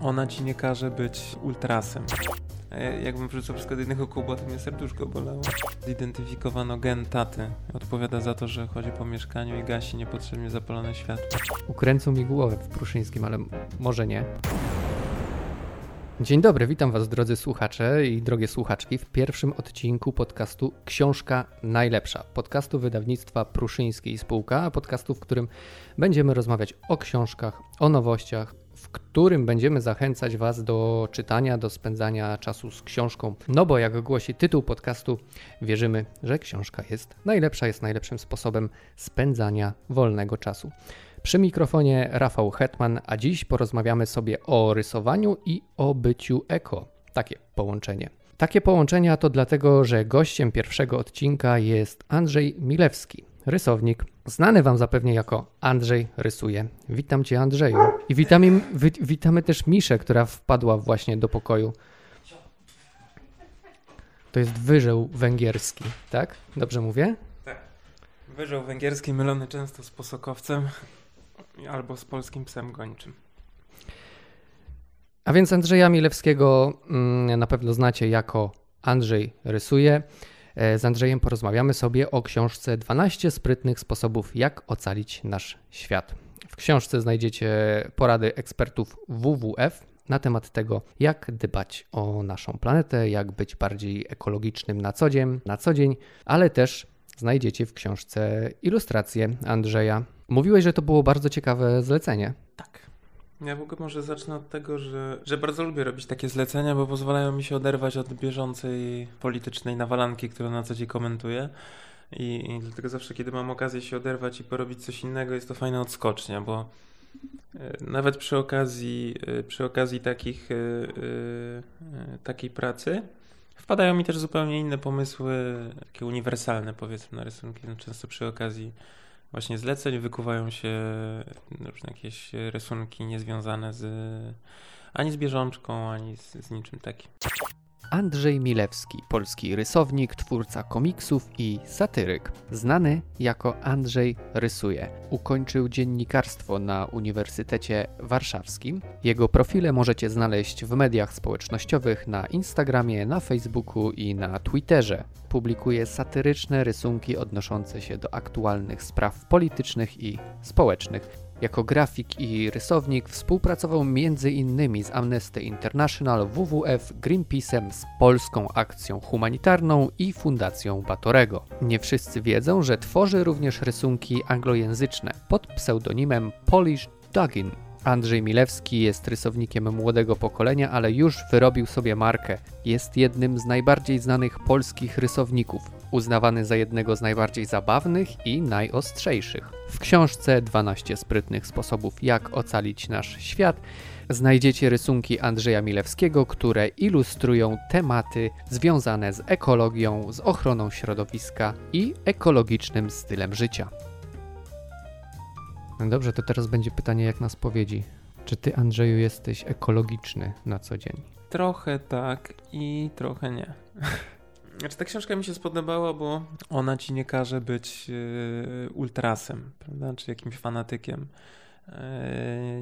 Ona ci nie każe być ultrasem. Ja- Jakbym wrzucał przykład jednego kuba, to mnie serduszko bolało. Zidentyfikowano gen taty. Odpowiada za to, że chodzi po mieszkaniu i gasi niepotrzebnie zapalone światło. Ukręcą mi głowę w Pruszyńskim, ale może nie. Dzień dobry, witam Was drodzy słuchacze i drogie słuchaczki w pierwszym odcinku podcastu Książka Najlepsza. Podcastu wydawnictwa Pruszyńskiej Spółka, podcastu, w którym będziemy rozmawiać o książkach, o nowościach, w którym będziemy zachęcać Was do czytania, do spędzania czasu z książką. No bo jak głosi tytuł podcastu, wierzymy, że książka jest najlepsza, jest najlepszym sposobem spędzania wolnego czasu. Przy mikrofonie Rafał Hetman, a dziś porozmawiamy sobie o rysowaniu i o byciu eko. Takie połączenie. Takie połączenia to dlatego, że gościem pierwszego odcinka jest Andrzej Milewski, rysownik, znany Wam zapewne jako Andrzej Rysuje. Witam Cię Andrzeju. I witamy, wi, witamy też Miszę, która wpadła właśnie do pokoju. To jest wyżeł węgierski, tak? Dobrze mówię? Wyżeł węgierski mylony często z posokowcem albo z polskim psem gończym. A więc Andrzeja Milewskiego mm, na pewno znacie jako Andrzej Rysuje. E, Z Andrzejem porozmawiamy sobie o książce 12 sprytnych sposobów, jak ocalić nasz świat. W książce znajdziecie porady ekspertów WWF na temat tego, jak dbać o naszą planetę, jak być bardziej ekologicznym na co dzień, na co dzień ale też znajdziecie w książce ilustracje Andrzeja. Mówiłeś, że to było bardzo ciekawe zlecenie. Tak. Ja w ogóle może zacznę od tego, że, że bardzo lubię robić takie zlecenia, bo pozwalają mi się oderwać od bieżącej politycznej nawalanki, którą na co dzień komentuję. I, I dlatego zawsze, kiedy mam okazję się oderwać i porobić coś innego, jest to fajna odskocznia, bo e, nawet przy okazji, e, przy okazji takich, e, takiej pracy wpadają mi też zupełnie inne pomysły, takie uniwersalne powiedzmy na rysunki. No, często przy okazji właśnie zleceń wykuwają się różne jakieś rysunki niezwiązane z ani z bieżączką, ani z, z niczym takim. Andrzej Milewski, polski rysownik, twórca komiksów i satyryk. Znany jako Andrzej Rysuje. Ukończył dziennikarstwo na Uniwersytecie Warszawskim. Jego profile możecie znaleźć w mediach społecznościowych na Instagramie, na Facebooku i na Twitterze. Publikuje satyryczne rysunki odnoszące się do aktualnych spraw politycznych i społecznych. Jako grafik i rysownik współpracował m.in. z Amnesty International, WWF, Greenpeace'em, z Polską Akcją Humanitarną i Fundacją Batorego. Nie wszyscy wiedzą, że tworzy również rysunki anglojęzyczne pod pseudonimem Polish Dugin. Andrzej Milewski jest rysownikiem młodego pokolenia, ale już wyrobił sobie markę. Jest jednym z najbardziej znanych polskich rysowników, uznawany za jednego z najbardziej zabawnych i najostrzejszych. W książce 12 sprytnych sposobów, jak ocalić nasz świat, znajdziecie rysunki Andrzeja Milewskiego, które ilustrują tematy związane z ekologią, z ochroną środowiska i ekologicznym stylem życia. No dobrze, to teraz będzie pytanie jak na spowiedzi. Czy ty, Andrzeju, jesteś ekologiczny na co dzień? Trochę tak i trochę nie. Znaczy, ta książka mi się spodobała, bo ona ci nie każe być yy, ultrasem, prawda? Czy jakimś fanatykiem. Yy,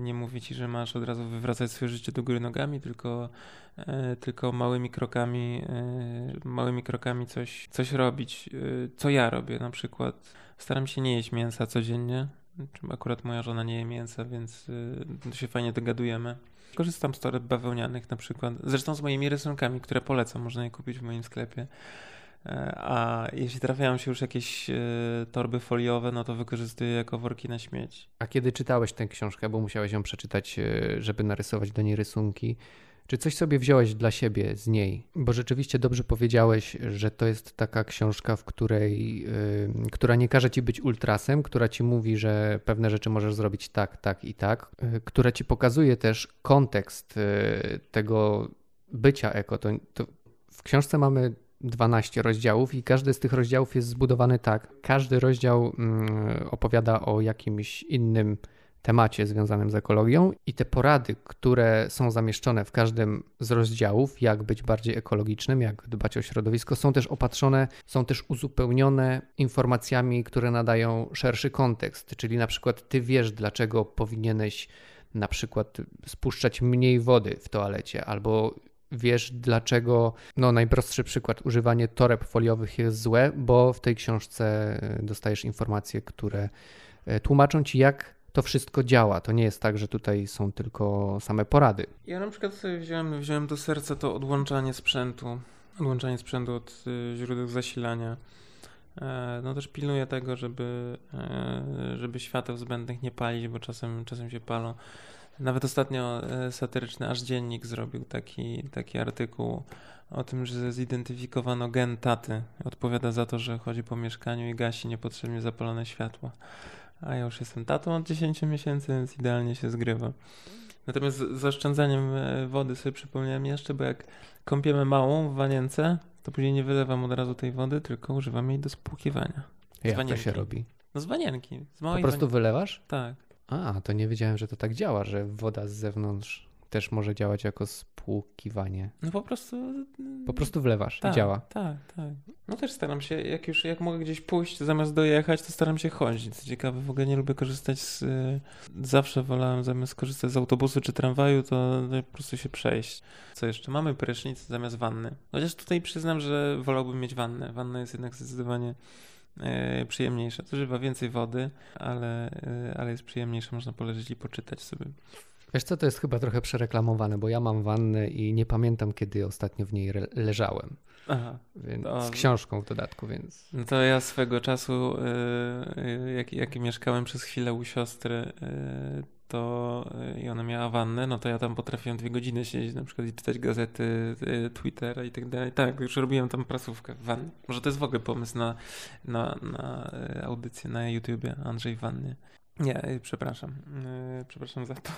nie mówi ci, że masz od razu wywracać swoje życie do góry nogami, tylko, yy, tylko małymi krokami, małymi krokami coś, coś robić. Co ja robię na przykład. Staram się nie jeść mięsa codziennie. Akurat moja żona nie je mięsa, więc się fajnie dogadujemy. Korzystam z toreb bawełnianych na przykład. Zresztą z moimi rysunkami, które polecam, można je kupić w moim sklepie. E, A jeśli trafiają się już jakieś e, torby foliowe, no to wykorzystuję jako worki na śmieci. A kiedy czytałeś tę książkę, bo musiałeś ją przeczytać, e, żeby narysować do niej rysunki, czy coś sobie wziąłeś dla siebie z niej? Bo rzeczywiście dobrze powiedziałeś, że to jest taka książka, w której, y, która nie każe ci być ultrasem, która ci mówi, że pewne rzeczy możesz zrobić tak, tak i tak, y, która ci pokazuje też kontekst y, tego bycia eko. To, to w książce mamy 12 rozdziałów i każdy z tych rozdziałów jest zbudowany tak. Każdy rozdział mm, opowiada o jakimś innym temacie związanym z ekologią i te porady, które są zamieszczone w każdym z rozdziałów, jak być bardziej ekologicznym, jak dbać o środowisko, są też opatrzone, są też uzupełnione informacjami, które nadają szerszy kontekst, czyli na przykład ty wiesz, dlaczego powinieneś na przykład spuszczać mniej wody w toalecie, albo wiesz dlaczego, no najprostszy przykład, używanie toreb foliowych jest złe, bo w tej książce e, dostajesz informacje, które e, tłumaczą ci jak to wszystko działa. To nie jest tak, że tutaj są tylko same porady. Ja na przykład sobie wziąłem, wziąłem do serca to odłączanie sprzętu, odłączanie sprzętu od y, źródeł zasilania. E, no też pilnuję tego, żeby, e, żeby świateł zbędnych nie palić, bo czasem, czasem się palą. Nawet ostatnio e, satyryczny aż dziennik zrobił taki, taki artykuł o tym, że zidentyfikowano gen taty. Odpowiada za to, że chodzi po mieszkaniu i gasi niepotrzebnie zapalone światło. A ja już jestem tatą od 10 miesięcy, więc idealnie się zgrywa. Natomiast z zaoszczędzaniem wody sobie przypomniałem jeszcze, bo jak kąpiemy małą w wanience, to później nie wylewam od razu tej wody, tylko używam jej do spłukiwania. Jak to się robi? No z wanienki. Z małej po prostu wylewasz? Tak. A, to nie wiedziałem, że to tak działa, że woda z zewnątrz też może działać jako spłukiwanie. No po prostu. Po prostu wlewasz tak, i działa. Tak, tak. No też staram się, jak już jak mogę gdzieś pójść, zamiast dojechać, to staram się chodzić. Co ciekawe, w ogóle nie lubię korzystać z. Zawsze wolałem zamiast korzystać z autobusu czy tramwaju, to po prostu się przejść. Co jeszcze? Mamy prysznic zamiast wanny. Chociaż tutaj przyznam, że wolałbym mieć wannę. Wanna jest jednak zdecydowanie e, przyjemniejsza. Zużywa więcej wody, ale, e, ale jest przyjemniejsza. Można poleżeć i poczytać sobie. Wiesz co, to jest chyba trochę przereklamowane, bo ja mam wannę i nie pamiętam, kiedy ostatnio w niej leżałem. Aha. Więc, to... Z książką w dodatku, więc... No to ja swego czasu, yy, jak, jak mieszkałem przez chwilę u siostry, yy, to yy, i ona miała wannę, no to ja tam potrafiłem dwie godziny siedzieć na przykład i czytać gazety, Twittera i tak dalej. Tak, już robiłem tam prasówkę w wannie. Może to jest w ogóle pomysł na, na, na audycję na YouTubie Andrzej wannie. Nie, y, przepraszam. Yy, przepraszam za to.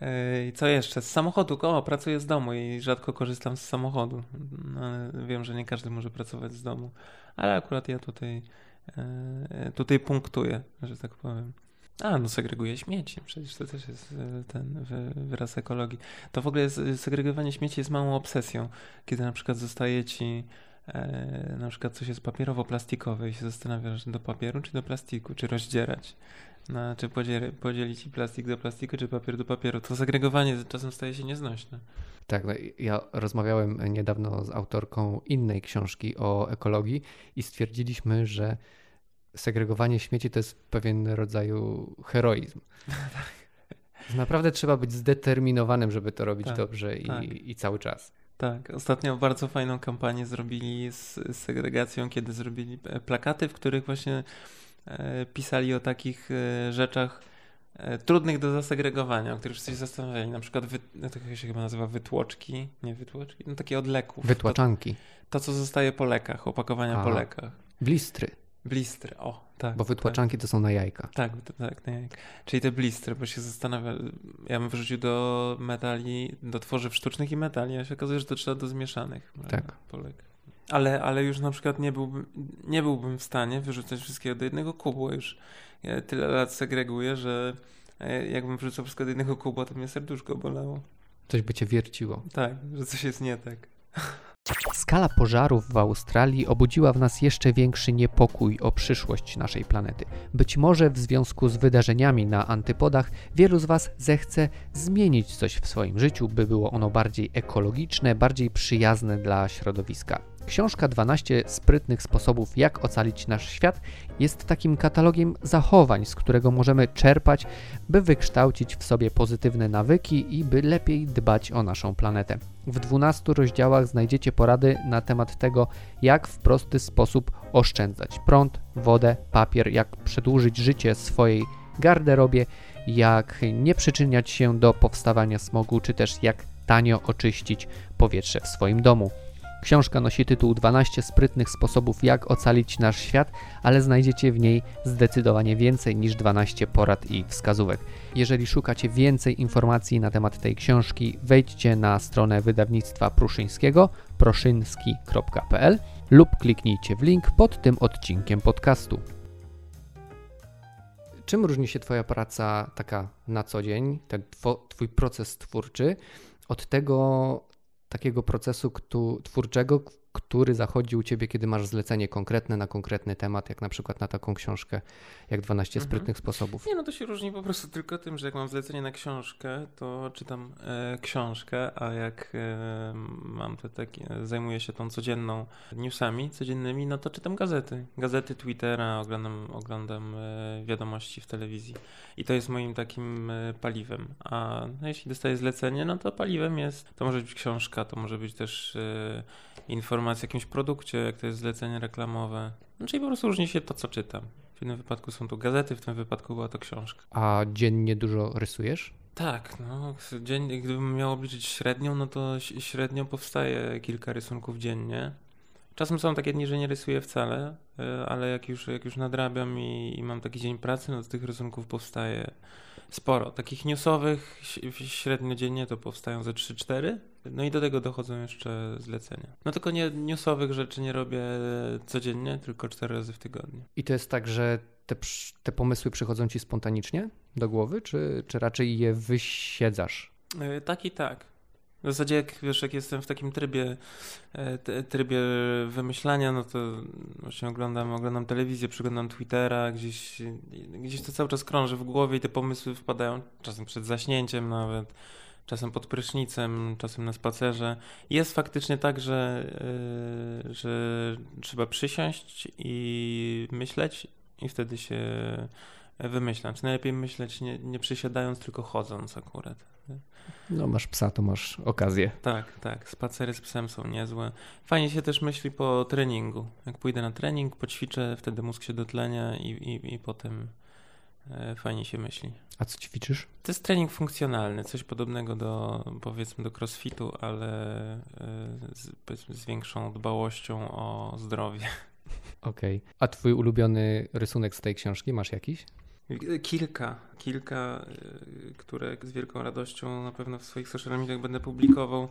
Yy, co jeszcze? Z samochodu. O, pracuję z domu i rzadko korzystam z samochodu. No, wiem, że nie każdy może pracować z domu, ale akurat ja tutaj, tutaj punktuję, że tak powiem. A, no segreguję śmieci. Przecież to też jest ten wyraz ekologii. To w ogóle segregowanie śmieci jest małą obsesją. Kiedy na przykład zostaje ci na przykład coś jest papierowo-plastikowe i się zastanawiasz do papieru czy do plastiku, czy rozdzierać. No, czy podzieli, podzielić plastik do plastiku, czy papier do papieru. To segregowanie czasem staje się nieznośne. Tak, no ja rozmawiałem niedawno z autorką innej książki o ekologii i stwierdziliśmy, że segregowanie śmieci to jest pewien rodzaju heroizm. Naprawdę trzeba być zdeterminowanym, żeby to robić tak, dobrze i, tak. i cały czas. Tak, ostatnio bardzo fajną kampanię zrobili z, z segregacją, kiedy zrobili plakaty, w których właśnie E, pisali o takich e, rzeczach e, trudnych do zasegregowania, o których wszyscy się zastanawiali. Na przykład, wy, to się chyba nazywa wytłoczki, nie wytłoczki, no takie od leków. Wytłaczanki. To, to co zostaje po lekach, opakowania A, po lekach. Blistry. Blistry, o, tak. Bo wytłaczanki tak. to są na jajka. Tak, tak, na jajka. Czyli te blistry, bo się zastanawia, ja bym wrzucił do metali, do tworzyw sztucznych i metali, a się okazuje, że to trzeba do zmieszanych. Tak. Po lekach. Ale, ale już na przykład nie byłbym, nie byłbym w stanie wyrzucać wszystkiego do jednego kubu. Już ja tyle lat segreguję, że e, jakbym wrzucał wszystko do jednego kubu, to mnie serduszko bolało. Coś by cię wierciło. Tak, że coś jest nie tak. Skala pożarów w Australii obudziła w nas jeszcze większy niepokój o przyszłość naszej planety. Być może w związku z wydarzeniami na antypodach wielu z Was zechce zmienić coś w swoim życiu, by było ono bardziej ekologiczne, bardziej przyjazne dla środowiska. Książka 12 sprytnych sposobów, jak ocalić nasz świat, jest takim katalogiem zachowań, z którego możemy czerpać, by wykształcić w sobie pozytywne nawyki i by lepiej dbać o naszą planetę. W 12 rozdziałach znajdziecie porady na temat tego, jak w prosty sposób oszczędzać prąd, wodę, papier, jak przedłużyć życie swojej garderobie, jak nie przyczyniać się do powstawania smogu, czy też jak tanio oczyścić powietrze w swoim domu. Książka nosi tytuł 12 sprytnych sposobów, jak ocalić nasz świat, ale znajdziecie w niej zdecydowanie więcej niż 12 porad i wskazówek. Jeżeli szukacie więcej informacji na temat tej książki, wejdźcie na stronę wydawnictwa Pruszyńskiego proszynski.pl lub kliknijcie w link pod tym odcinkiem podcastu. Czym różni się Twoja praca taka na co dzień, ten Twój proces twórczy, od tego takiego procesu twórczego, który zachodzi u ciebie, kiedy masz zlecenie konkretne na konkretny temat, jak na przykład na taką książkę, jak 12 mhm. sprytnych sposobów? Nie, no to się różni po prostu tylko tym, że jak mam zlecenie na książkę, to czytam e, książkę, a jak e, mam te takie, zajmuję się tą codzienną newsami, codziennymi, no to czytam gazety. Gazety, Twittera, oglądam, oglądam e, wiadomości w telewizji. I to jest moim takim e, paliwem. A no, jeśli dostaję zlecenie, no to paliwem jest, to może być książka, to może być też e, informacja o jakimś produkcie, jak to jest zlecenie reklamowe. No, czyli po prostu różni się to, co czytam. W jednym wypadku są to gazety, w tym wypadku była to książka. A dziennie dużo rysujesz? Tak, no, dziennie, gdybym miał obliczyć średnią, no to średnio powstaje kilka rysunków dziennie. Czasem są takie dni, że nie rysuję wcale, e, ale jak już, jak już nadrabiam i, i mam taki dzień pracy, no to tych rysunków powstaje sporo. Takich newsowych średnio dziennie to powstają ze 3-4. No i do tego dochodzą jeszcze zlecenia. No tylko nie newsowych rzeczy nie robię codziennie, tylko 4 razy w tygodniu. I to jest tak, że te, te pomysły przychodzą ci spontanicznie do głowy, czy, czy raczej je wysiedzasz? Yy, tak i tak. W zasadzie jak wiesz, jak jestem w takim trybie, e, trybie wymyślania, no to właśnie oglądam, oglądam telewizję, przeglądam Twittera, gdzieś, gdzieś to cały czas krąży w głowie i te pomysły wpadają, czasem przed zaśnięciem nawet, czasem pod prysznicem, czasem na spacerze. Jest faktycznie tak, że, e, że trzeba przysiąść i myśleć i wtedy się wymyślam. Czy najlepiej myśleć nie, nie przysiadając, tylko chodząc akurat. No masz psa, to masz okazję. Tak, tak. Spacery z psem są niezłe. Fajnie się też myśli po treningu. Jak pójdę na trening, poćwiczę, wtedy mózg się dotlenia i, i, i potem e, fajnie się myśli. A co ćwiczysz? To jest trening funkcjonalny, coś podobnego do powiedzmy do crossfitu, ale e, z, z większą dbałością o zdrowie. Okej. Okay. A twój ulubiony rysunek z tej książki masz jakiś? Kilka, kilka, y, które z wielką radością na pewno w swoich social mediach będę publikował.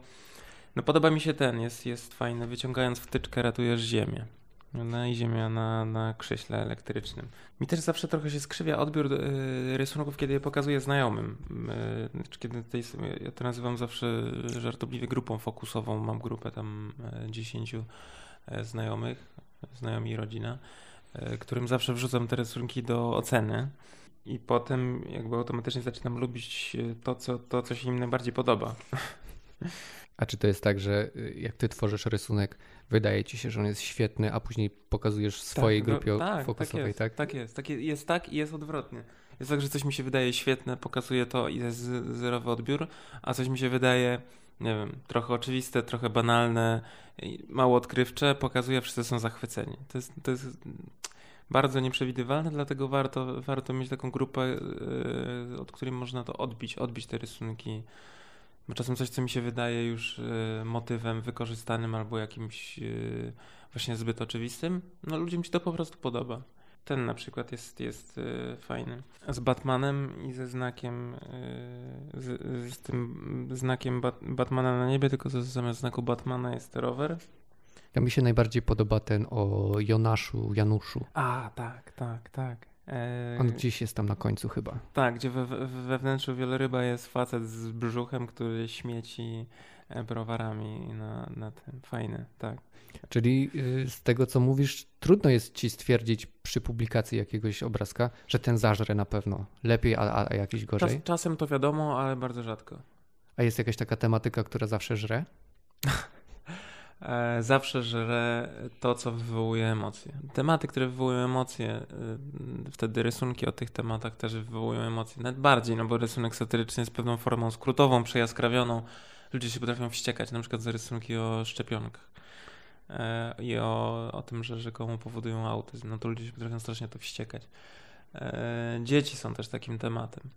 No podoba mi się ten, jest, jest fajny. Wyciągając wtyczkę ratujesz ziemię. No i ziemia na, na krześle elektrycznym. Mi też zawsze trochę się skrzywia odbiór y, rysunków, kiedy je pokazuję znajomym. Y, kiedy tutaj sobie, ja to nazywam zawsze żartobliwie grupą fokusową. Mam grupę tam 10 znajomych, znajomi i rodzina. E, którym zawsze wrzucam te rysunki do oceny i potem jakby automatycznie zaczynam lubić e, to, co, to, co się im najbardziej podoba. A czy to jest tak, że y, jak ty tworzysz rysunek, wydaje ci się, że on jest świetny, a później pokazujesz swojej tak, no, grupie tak, fokusowej, tak? Jest, tak? jest, tak jest, jest tak i jest odwrotnie. Jest tak, że coś mi się wydaje świetne, pokazuje to i jest zerowy odbiór, a coś mi się wydaje, nie wiem, trochę oczywiste, trochę banalne, mało odkrywcze, pokazuje, a wszyscy są zachwyceni. To jest, to jest bardzo nieprzewidywalne, dlatego warto, warto mieć taką grupę, yy, od której można to odbić, odbić te rysunki. Bo czasem coś, co mi się wydaje już yy, motywem wykorzystanym albo jakimś yy, właśnie zbyt oczywistym, no ludziom się to po prostu podoba. Ten na przykład jest, jest fajny. Z Batmanem i ze znakiem, z, z tym znakiem Bat Batmana na niebie, tylko zamiast znaku Batmana jest rower ja mi się najbardziej podoba ten o Jonaszu, Januszu. A, tak, tak, tak. Eee... On gdzieś jest tam na końcu chyba. Tak, gdzie we, we wnętrzu wieloryba jest facet z brzuchem, który śmieci e, browarami na, na tym. Fajny, tak. Czyli y, z tego, co mówisz, trudno jest ci stwierdzić przy publikacji jakiegoś obrazka, że ten zażre na pewno lepiej, a, a jakiś gorzej? Czas, czasem to wiadomo, ale bardzo rzadko. A jest jakaś taka tematyka, która zawsze żre? E, zawsze żre to, co wywołuje emocje. Tematy, które wywołują emocje, e, wtedy rysunki o tych tematach też wywołują emocje. Nawet bardziej, no bo rysunek satyryczny jest pewną formą skrótową, przejaskrawioną. Ludzie się potrafią wściekać, na przykład za rysunki o szczepionkach e, i o, o tym, że rzekomo powodują autyzm. No to ludzie się potrafią strasznie to wściekać. Dzieci są też takim tematem.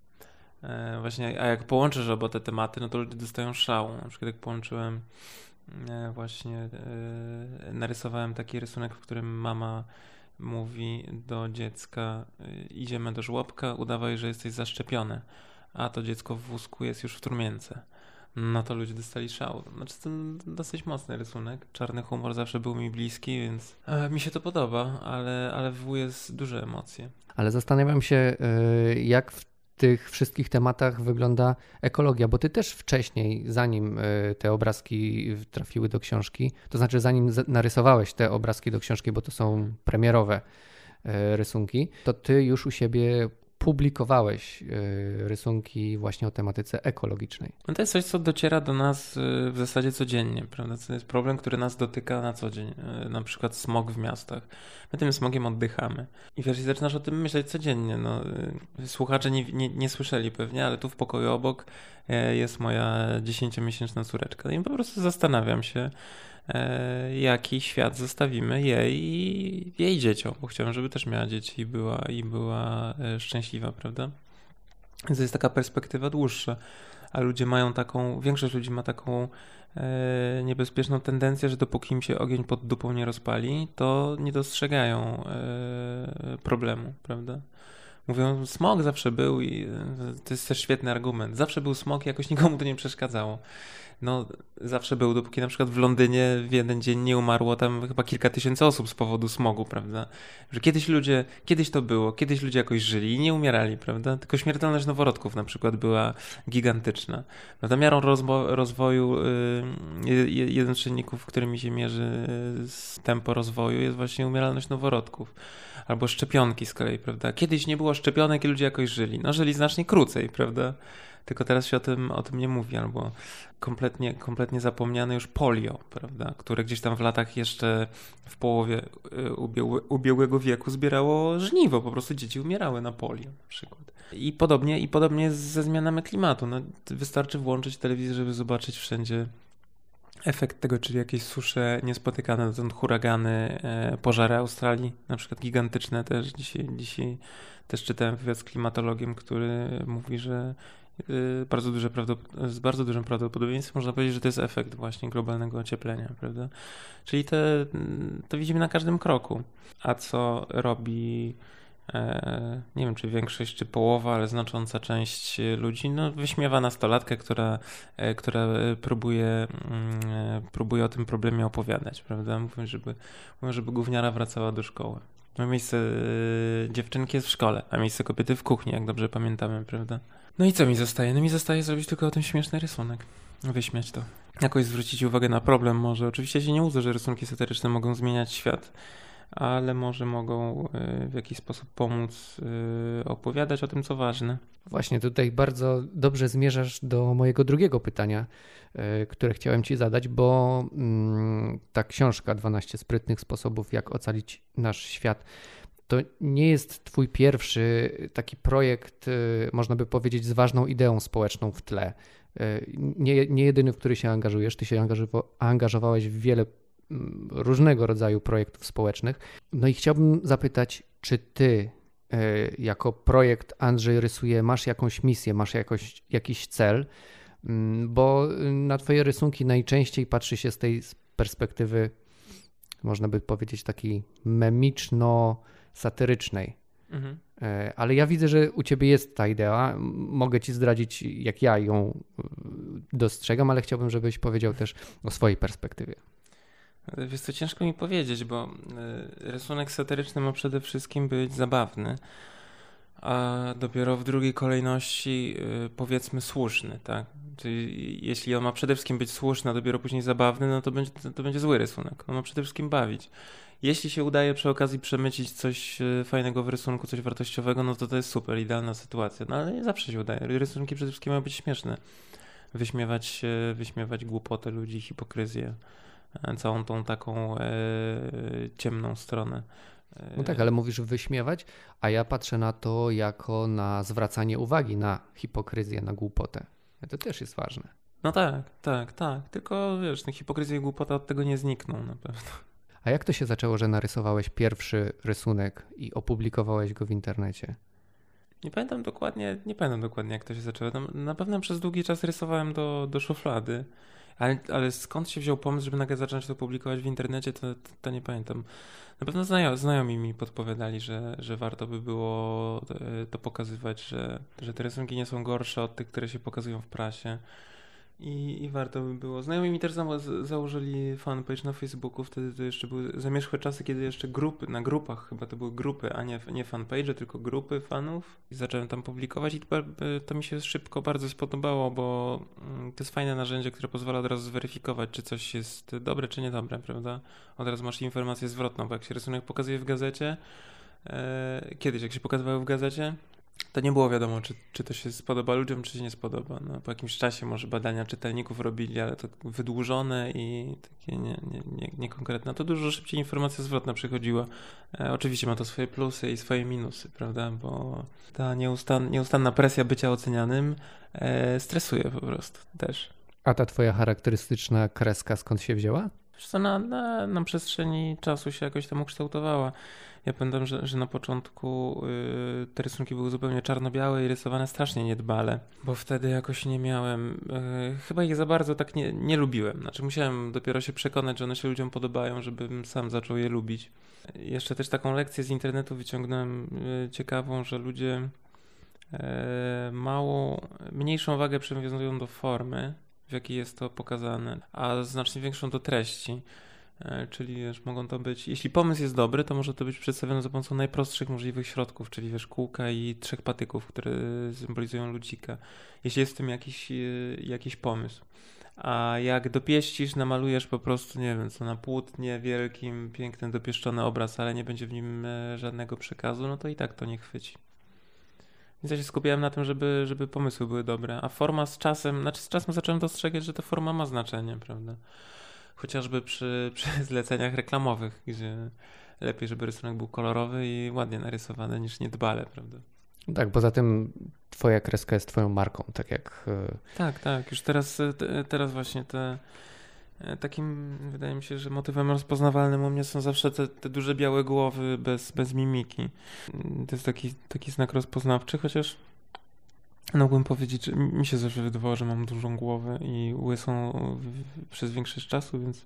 Właśnie, a jak połączysz oba te tematy, no to ludzie dostają szału. Na przykład jak połączyłem E, właśnie e, narysowałem taki rysunek, w którym mama mówi do dziecka: e, Idziemy do żłobka, udawaj, że jesteś zaszczepione, a to dziecko w wózku jest już w trumience. No to ludzie dostali szał. Znaczy, to dosyć mocny rysunek. Czarny humor zawsze był mi bliski, więc mi się to podoba, ale, ale wywołuje duże emocje. Ale zastanawiam się, jak w tych wszystkich tematach wygląda ekologia, bo ty też wcześniej, zanim e, te obrazki trafiły do książki, to znaczy zanim narysowałeś te obrazki do książki, bo to są premierowe e, rysunki, to ty już u siebie publikowałeś y, rysunki właśnie o tematyce ekologicznej. No to jest coś, co dociera do nas y, w zasadzie codziennie, prawda? To jest problem, który nas dotyka na co dzień, y, na przykład smog w miastach. My tym smogiem oddychamy. I wiesz, zaczynasz o tym myśleć codziennie. No, słuchacze nie, nie, nie słyszeli pewnie, ale tu w pokoju obok jest moja dziesięciomiesięczna córeczka. I po prostu zastanawiam się, jaki świat zostawimy jej i jej dzieciom, bo chciałem, żeby też miała dzieci i była, i była e, szczęśliwa, prawda? Więc to jest taka perspektywa dłuższa, a ludzie mają taką, większość ludzi ma taką e, niebezpieczną tendencję, że dopóki im się ogień pod dupą nie rozpali, to nie dostrzegają e, problemu, prawda? Mówią, smog zawsze był i e, to jest też świetny argument. Zawsze był smog i jakoś nikomu to nie przeszkadzało no zawsze był, dopóki na przykład w Londynie w jeden dzień nie umarło tam chyba kilka tysięcy osób z powodu smogu, prawda? Że kiedyś ludzie, kiedyś to było, kiedyś ludzie jakoś żyli i nie umierali, prawda? Tylko śmiertelność noworodków na przykład była gigantyczna. Prawda? Miarą rozwo rozwoju, yy, jeden z czynników, którymi się mierzy y, tempo rozwoju jest właśnie umieralność noworodków. Albo szczepionki z kolei, prawda? Kiedyś nie było szczepionek i ludzie jakoś żyli. No żyli znacznie krócej, prawda? Tylko teraz się o tym, o tym nie mówi, albo kompletnie, kompletnie zapomniane już polio, prawda, które gdzieś tam w latach jeszcze w połowie y, ubiegłe, ubiegłego wieku zbierało żniwo, po prostu dzieci umierały na polio na przykład. I podobnie, i podobnie ze zmianami klimatu. No, wystarczy włączyć telewizję, żeby zobaczyć wszędzie efekt tego, czyli jakieś susze niespotykane, dotąd huragany, e, pożary Australii, na przykład gigantyczne też. Dzisiaj, dzisiaj też czytałem wywiad z klimatologiem, który mówi, że bardzo duże z bardzo dużym prawdopodobieństwem można powiedzieć, że to jest efekt właśnie globalnego ocieplenia, prawda? Czyli te, to widzimy na każdym kroku. A co robi e, nie wiem czy większość, czy połowa, ale znacząca część ludzi, no wyśmiewa nastolatkę, która, e, która próbuje, mm, e, próbuje o tym problemie opowiadać, prawda? Mówią, żeby, mówią, żeby gówniara wracała do szkoły. Miejsce dziewczynki jest w szkole, a miejsce kobiety w kuchni, jak dobrze pamiętamy, prawda? No i co mi zostaje? No mi zostaje zrobić tylko o tym śmieszny rysunek. Wyśmiać to. Jakoś zwrócić uwagę na problem może. Oczywiście się nie łudzę, że rysunki satyryczne mogą zmieniać świat, ale może mogą y, w jakiś sposób pomóc y, opowiadać o tym, co ważne. Właśnie tutaj bardzo dobrze zmierzasz do mojego drugiego pytania, y, które chciałem Ci zadać, bo mm, ta książka 12 sprytnych sposobów, jak ocalić nasz świat, to nie jest Twój pierwszy taki projekt, y, można by powiedzieć, z ważną ideą społeczną w tle. Y, nie, nie jedyny, w który się angażujesz. Ty się angażowałeś w wiele mm, różnego rodzaju projektów społecznych. No i chciałbym zapytać, czy Ty, y, jako projekt Andrzej Rysuje, masz jakąś misję, masz jakoś, jakiś cel? Mm, bo na Twoje rysunki najczęściej patrzy się z tej perspektywy, można by powiedzieć, takiej memiczno- satyrycznej. Mhm. E, ale ja widzę, że u ciebie jest ta idea. Mogę ci zdradzić, jak ja ją e, dostrzegam, ale chciałbym, żebyś powiedział też o swojej perspektywie. Wiesz co, ciężko mi powiedzieć, bo e, rysunek satyryczny ma przede wszystkim być zabawny, a dopiero w drugiej kolejności powiedzmy słuszny, tak? Czyli jeśli on ma przede wszystkim być słuszny, a dopiero później zabawny, no to będzie, to będzie zły rysunek. On ma przede wszystkim bawić. Jeśli się udaje przy okazji przemycić coś e, fajnego w rysunku, coś wartościowego, no to to jest super, idealna sytuacja. No ale nie zawsze się udaje. Rysunki przede wszystkim mają być śmieszne. Wyśmiewać, wyśmiewać głupotę ludzi, hipokryzję, e, całą tą taką e, ciemną stronę. No tak, ale mówisz wyśmiewać, a ja patrzę na to jako na zwracanie uwagi na hipokryzję, na głupotę. To też jest ważne. No tak, tak, tak. Tylko wiesz, hipokryzja i głupota od tego nie znikną na pewno. A jak to się zaczęło, że narysowałeś pierwszy rysunek i opublikowałeś go w internecie? Nie pamiętam dokładnie, nie pamiętam dokładnie jak to się zaczęło. Na pewno przez długi czas rysowałem do, do szuflady, ale, ale skąd się wziął pomysł, żeby nagle zacząć to publikować w internecie, to, to, to nie pamiętam. Na pewno znajomi, znajomi mi podpowiadali, że, że warto by było e, to pokazywać, że, że te rysunki nie są gorsze od tych, które się pokazują w prasie I, I warto by było. Znajomi mi też za, założyli fanpage na Facebooku. Wtedy to jeszcze były zamierzchłe czasy, kiedy jeszcze grupy, na grupach chyba to były grupy, a nie, nie fanpage, tylko grupy fanów. I zacząłem tam publikować i to, to mi się szybko bardzo spodobało, bo mm, to jest fajne narzędzie, które pozwala od razu zweryfikować, czy coś jest dobre, czy niedobre, prawda? Od razu masz informację zwrotną, bo jak się rysunek pokazuje w gazecie, e, kiedyś jak się pokazywało w gazecie, to nie było wiadomo, czy, czy to się spodoba ludziom, czy się nie spodoba. No, po jakimś czasie może badania czytelników robili, ale to wydłużone i takie nie, nie, nie, niekonkretne. To dużo szybciej informacja zwrotna przychodziła. E, oczywiście ma to swoje plusy i swoje minusy, prawda? Bo ta nieustan, nieustanna presja bycia ocenianym e, stresuje po prostu też. A ta twoja charakterystyczna kreska skąd się wzięła? Co na, na, na przestrzeni czasu się jakoś tam ukształtowała. Ja pamiętam, że, że na początku yy, te rysunki były zupełnie czarno-białe i rysowane strasznie niedbale, bo wtedy jakoś nie miałem, yy, chyba ich za bardzo tak nie, nie lubiłem. Znaczy musiałem dopiero się przekonać, że one się ludziom podobają, żebym sam zaczął je lubić. Jeszcze też taką lekcję z internetu wyciągnąłem yy, ciekawą, że ludzie mało, mniejszą wagę przywiązują do formy, w jakiej jest to pokazane, a znacznie większą do treści. E, czyli wiesz, mogą to być, jeśli pomysł jest dobry, to może to być przedstawione za pomocą najprostszych możliwych środków, czyli wiesz, kółka i trzech patyków, które symbolizują ludzika. Jeśli jest w tym jakiś, e, jakiś pomysł. A jak dopieścisz, namalujesz po prostu, nie wiem, co na płótnie wielkim, piękny, dopieszczony obraz, ale nie będzie w nim e, żadnego przekazu, no to i tak to nie chwyci. Więc ja się skupiałem na tym, żeby, żeby pomysły były dobre. A forma z czasem, znaczy z czasem zacząłem dostrzegać, że ta forma ma znaczenie, prawda? chociażby przy, przy zleceniach reklamowych, gdzie lepiej, żeby rysunek był kolorowy i ładnie narysowany niż niedbale, prawda? Tak, poza tym twoja kreska jest twoją marką, tak jak... E, tak, tak, już teraz, e, teraz właśnie te takim, wydaje mi się, że motywem rozpoznawalnym u mnie są zawsze te, te duże białe głowy bez, bez mimiki. To jest taki, taki znak rozpoznawczy, chociaż Mógłbym powiedzieć, że mi się zawsze wydawało, że mam dużą głowę i łysą przez większość czasu, więc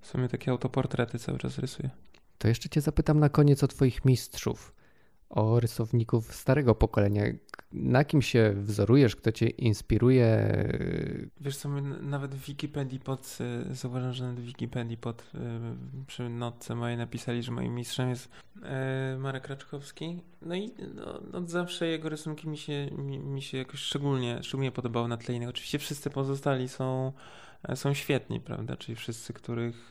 w sumie takie autoportrety cały czas rysuję. To jeszcze cię zapytam na koniec o twoich mistrzów o rysowników starego pokolenia. Na kim się wzorujesz, kto cię inspiruje? Wiesz co, nawet w Wikipedii pod, e, zauważam, że nawet w Wikipedii pod, e, przy notce mojej napisali, że moim mistrzem jest e, Marek Raczkowski. No i no, od zawsze jego rysunki mi się, mi, mi się jakoś szczególnie, szczególnie podobały na tle innych. Oczywiście wszyscy pozostali są są świetni, prawda? Czyli wszyscy, których,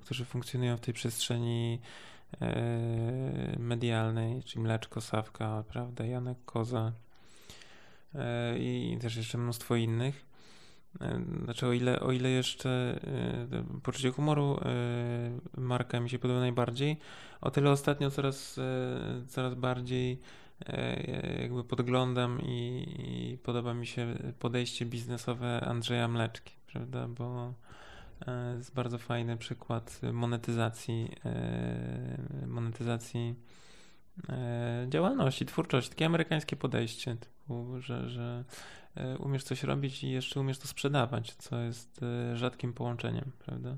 którzy funkcjonują w tej przestrzeni E, medialnej, czyli Mleczko, Sawka, prawda, Janek Koza e, i też jeszcze mnóstwo innych. E, znaczy, o ile, o ile jeszcze poczucie humoru Marka mi się podoba najbardziej, o tyle ostatnio coraz, coraz bardziej jakby podglądam i, i podoba mi się podejście biznesowe Andrzeja Mleczki, prawda, bo E, jest bardzo fajny przykład monetyzacji, e, monetyzacji e, działalności, twórczości, takie amerykańskie podejście, typu, że, że umiesz coś robić i jeszcze umiesz to sprzedawać, co jest rzadkim połączeniem, prawda?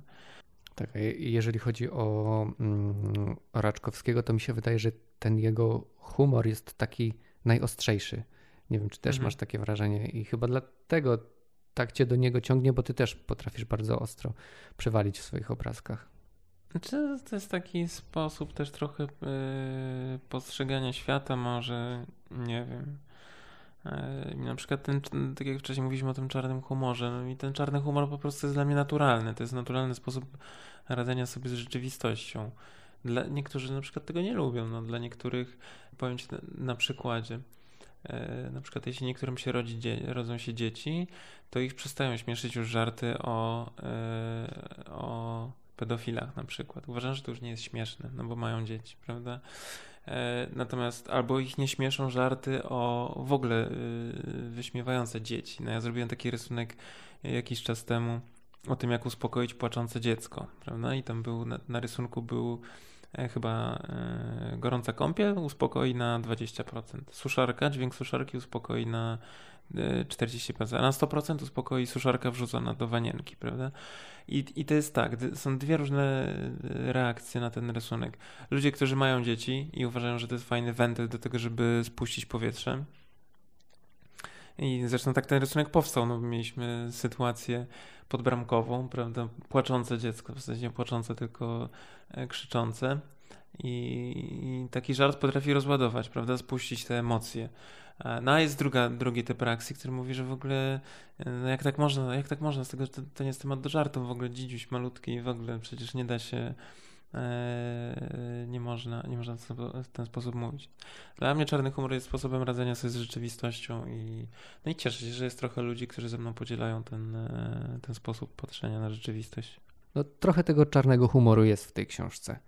Tak, jeżeli chodzi o, mm, Raczkowskiego, to mi się wydaje, że ten jego humor jest taki najostrzejszy. Nie wiem, czy też mhm. masz takie wrażenie i chyba dlatego tak cię do niego ciągnie, bo ty też potrafisz bardzo ostro przewalić w swoich obrazkach. Znaczy, to jest taki sposób też trochę yy, postrzegania świata, może, nie wiem. Yy, na przykład ten, tak jak wcześniej mówiliśmy o tym czarnym humorze, no i ten czarny humor po prostu jest dla mnie naturalny. To jest naturalny sposób radzenia sobie z rzeczywistością. Dla niektórzy na przykład tego nie lubią, no dla niektórych, powiem ci na, na przykładzie, na przykład jeśli niektórym się rodzi, rodzą się dzieci, to ich przestają śmieszyć już żarty o, e, o pedofilach na przykład. Uważam, że to już nie jest śmieszne, no bo mają dzieci, prawda? E, natomiast albo ich nie śmieszą żarty o w ogóle wyśmiewające dzieci. No ja zrobiłem taki rysunek jakiś czas temu o tym, jak uspokoić płaczące dziecko, prawda? I tam był, na, na rysunku był E, chyba e, gorąca kąpiel uspokoi na 20%. Suszarka, dźwięk suszarki uspokoi na 40%, e, a na 100% uspokoi suszarka wrzucona do wanienki, prawda? I, I to jest tak, są dwie różne reakcje na ten rysunek. Ludzie, którzy mają dzieci i uważają, że to jest fajny wentyl do tego, żeby spuścić powietrze, I zresztą tak ten rysunek powstał. No, mieliśmy sytuację podbramkową, prawda? Płaczące dziecko, w sensie nie płaczące, tylko e, krzyczące. I, I, taki żart potrafi rozładować, prawda? Spuścić te emocje. No a jest druga, drugi typ reakcji, który mówi, że w ogóle no jak tak można, jak tak można, z tego to, to nie jest temat do żartu, w ogóle dzidziuś malutki w ogóle przecież nie da się e, nie można, nie można w ten sposób mówić. Dla mnie czarny humor jest sposobem radzenia sobie z rzeczywistością i, no i cieszę się, że jest trochę ludzi, którzy ze mną podzielają ten, e, ten sposób patrzenia na rzeczywistość. No, trochę tego czarnego humoru jest w tej książce.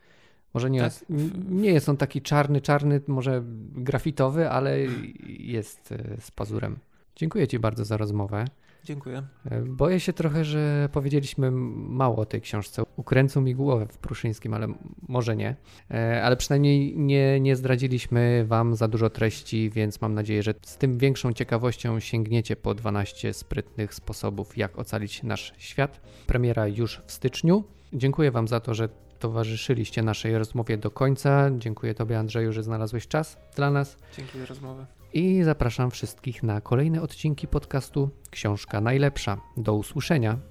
Może nie, tak? jest, nie jest on taki czarny, czarny, może grafitowy, ale jest e, z pazurem. Dziękuję Ci bardzo za rozmowę. Dziękuję. E, boję się trochę, że powiedzieliśmy mało o tej książce. Ukręcą mi głowę w Pruszyńskim, ale może nie. E, ale przynajmniej nie, nie zdradziliśmy Wam za dużo treści, więc mam nadzieję, że z tym większą ciekawością sięgniecie po 12 sprytnych sposobów, jak ocalić nasz świat. Premiera już w styczniu. Dziękuję Wam za to, że towarzyszyliście naszej rozmowie do końca. Dziękuję Tobie, Andrzeju, że znalazłeś czas dla nas. Dzięki za rozmowę. I zapraszam wszystkich na kolejne odcinki podcastu Książka Najlepsza. Do usłyszenia.